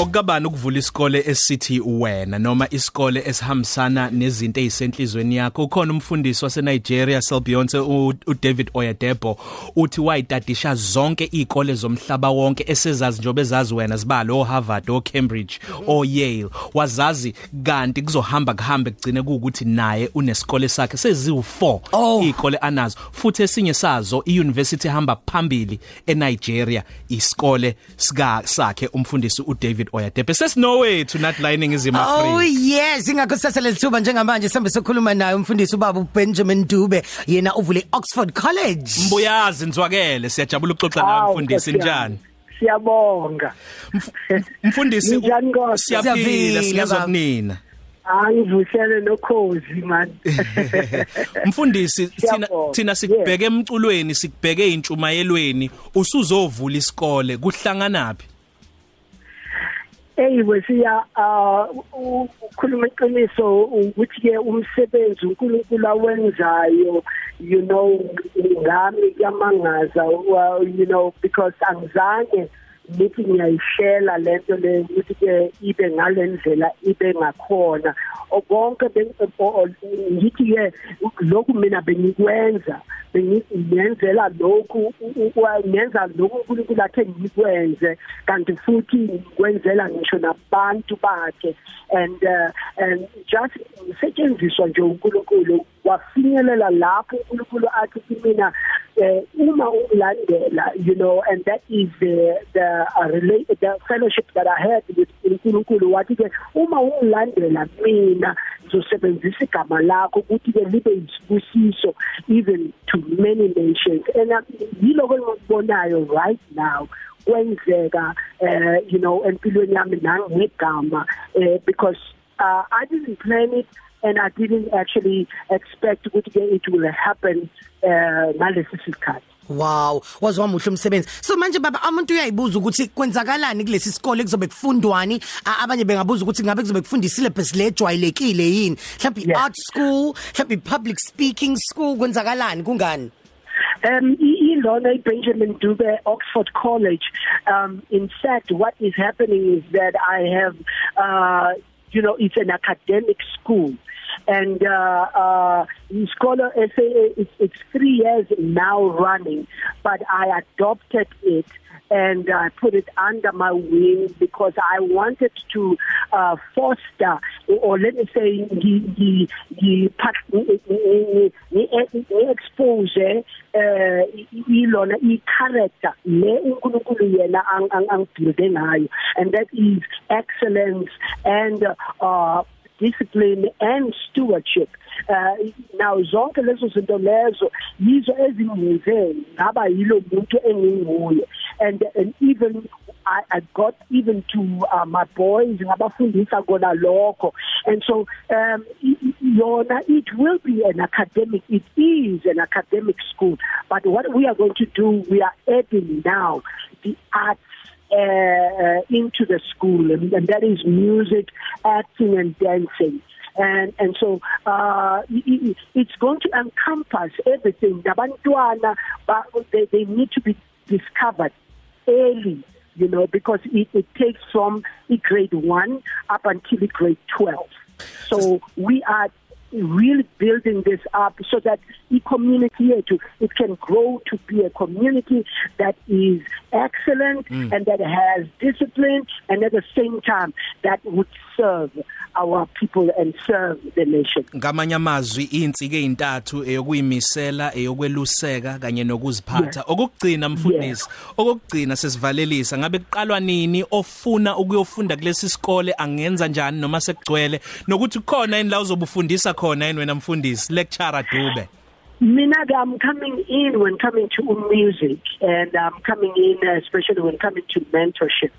Okukabani ukuvula isikole esithi wena noma isikole esihambisana nezinto ezisenhlizweni yakho. Ukhona umfundisi wase Nigeria Selbionse uDavid Oyedepo uthi wayitadisha zonke izikole zomhlaba wonke esezazi njobe ezazi wena zibalo Harvard o Cambridge o Yale wazazi kanti kuzohamba kuhambe kugcine ukuthi naye unesikole sakhe seziwu4 Oh. izikole anazo. Futhi esinye sazo iuniversity hamba phambili eNigeria isikole sika sakhe umfundisi uDavid Oyadepe sesinowethu not lining izima Oh free yes ingakho sasele lithuba njengamanje sihambe sokhuluma naye umfundisi ubaba uBenjamin Dube yena uvule Oxford College. Mbuyazi nizwakele siyajabula ukuxoxa nawe mfundisi njani? Siyabonga. mfundisi siyaphila baba. kunina. Angivusele nokhozi man. mfundisi thina thina sikubheke emculweni sikubheke intshumayelweni usuzovula isikole kuhlanganaphi Hey wesiya uh ukhuluma iqiniso ukuthi ke umsebenzi uNkulunkulu awenzayo you know ngami yamangaza well, you know because angizange nithi ngiyayishela lento le ukuthi ke ibe ngalendlela ibe ngakhona. Okonke ngithi ke lokhu mina bengikwenza bengiyenzela lokhu ngenza lokhu uNkulunkulu akhe ngikwenze kanti futhi ngikwenzela ngisho nabantu bakhe. And uh, and just setshenziswa nje uNkulunkulu wafinyelela lapho uNkulunkulu athi kimina eh, uma ulandela you know and that is the the uh, relate the fellowship that I had with uNkulunkulu. Wathi ke uma ungilandela mina ngizosebenzisa igama lakho ukuthi ke libe isibusiso even to many nations. And uh, yiloko engikubonayo right now kwenzeka eh you know empilweni yami nangegama eh because uh, I didn't plan it and I didn't actually expect ukuthi it will happen uh ngalesi sikhathi. Wow wazwa muhle umsebenzi. So manje baba umuntu uyayibuza ukuthi kwenzakalani kulesi sikole kuzobe kufundwani? Abanye bengabuza ukuthi ngabe kuzobe kufunda syllabus le ejwayelekile yini? Mhlawumbe art school mhlawumbe public speaking school kwenzakalani? Kungani? Um, i- ilona Benjamin Dube Oxford College. Um, in fact, what is happening is that I have, uh, you know, it's an academic school. And uh, uh, scholar essay, it's, it's three years now running, but I adopted it and I put it under my wing because I wanted to uh, foster, or let me say, the the the the, exposure, uh, ilona i character le uNkulunkulu yena angibhilde ngayo, and that is excellence and uh, discipline and stewardship. Uh, now zonke lezo zinto lezo yizo ezingenze ngaba yilo muntu enginguye. And and even I, I got even to uh, my boys ngabafundisa kona lokho and so um yona it will be an academic it is an academic school but what we are going to do we are adding now the arts uh, into the school, and, and that is music, acting, and dancing. And and so uh, i- i- it's going to encompass everything. Nabantwana, but they, they need to be discovered early, you know, because it, it takes from grade one up until grade twelve. So we are really building this up so that the community yethu it can grow to be a community that is excellent mm. and that has discipline and at the same time that would serve our people and serve the nation. Ngamanye amazwi insike ezintathu eyokuyimisela eyokweluseka kanye nokuziphatha. Okugcina mfundisi okugcina sesivalelisa. Ngabe kuqalwa nini ofuna ukuyofunda kulesi sikole? Angenza njani noma sekugcwele? Nokuthi khona ini la uzobufundisa khona yini wena mfundisi? Lecturer Dube. Mina I'm coming in when coming to music and I'm coming in especially when coming to mentorship.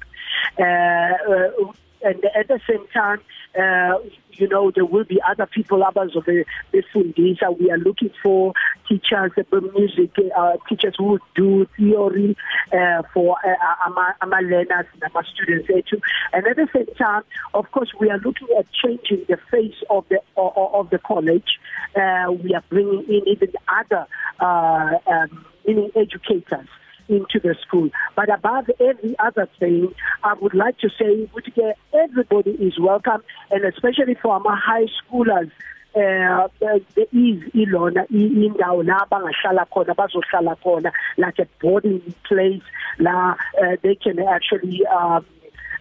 Uh, uh, and at the same time uh, you know there will be other people abazobe befundisa we are looking for teachers uh, music uh, teachers who do theory uh, for uh, ama, ama learners and ama students ethu and at the same time of course we are looking at changing the face of the of, of the college uh, we are bringing in even other uh, um, meaning educators into the school. But above every other thing, I would like to say that everybody is welcome, and especially for our high schoolers. eh there is ilona indawo la bangahlala khona bazohlala khona like a boarding place la uh, they can actually um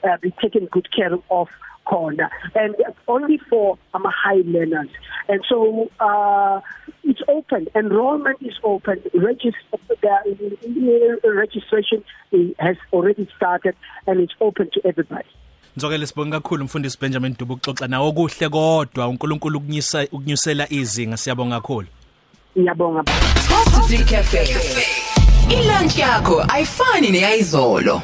uh, be taken good care of corner and only for um, high learners. And so uh it's open. Enrollment is open. Register the registration has already started and it's open to everybody. Ngizokele sibonga kakhulu mfundisi Benjamin Dubu uxoxa nawo kuhle kodwa uNkulunkulu ukunyisa ukunyusela izinga. Siyabonga kakhulu. Ngiyabonga. Coffee Cafe. Ilunch yakho ayifani neyizolo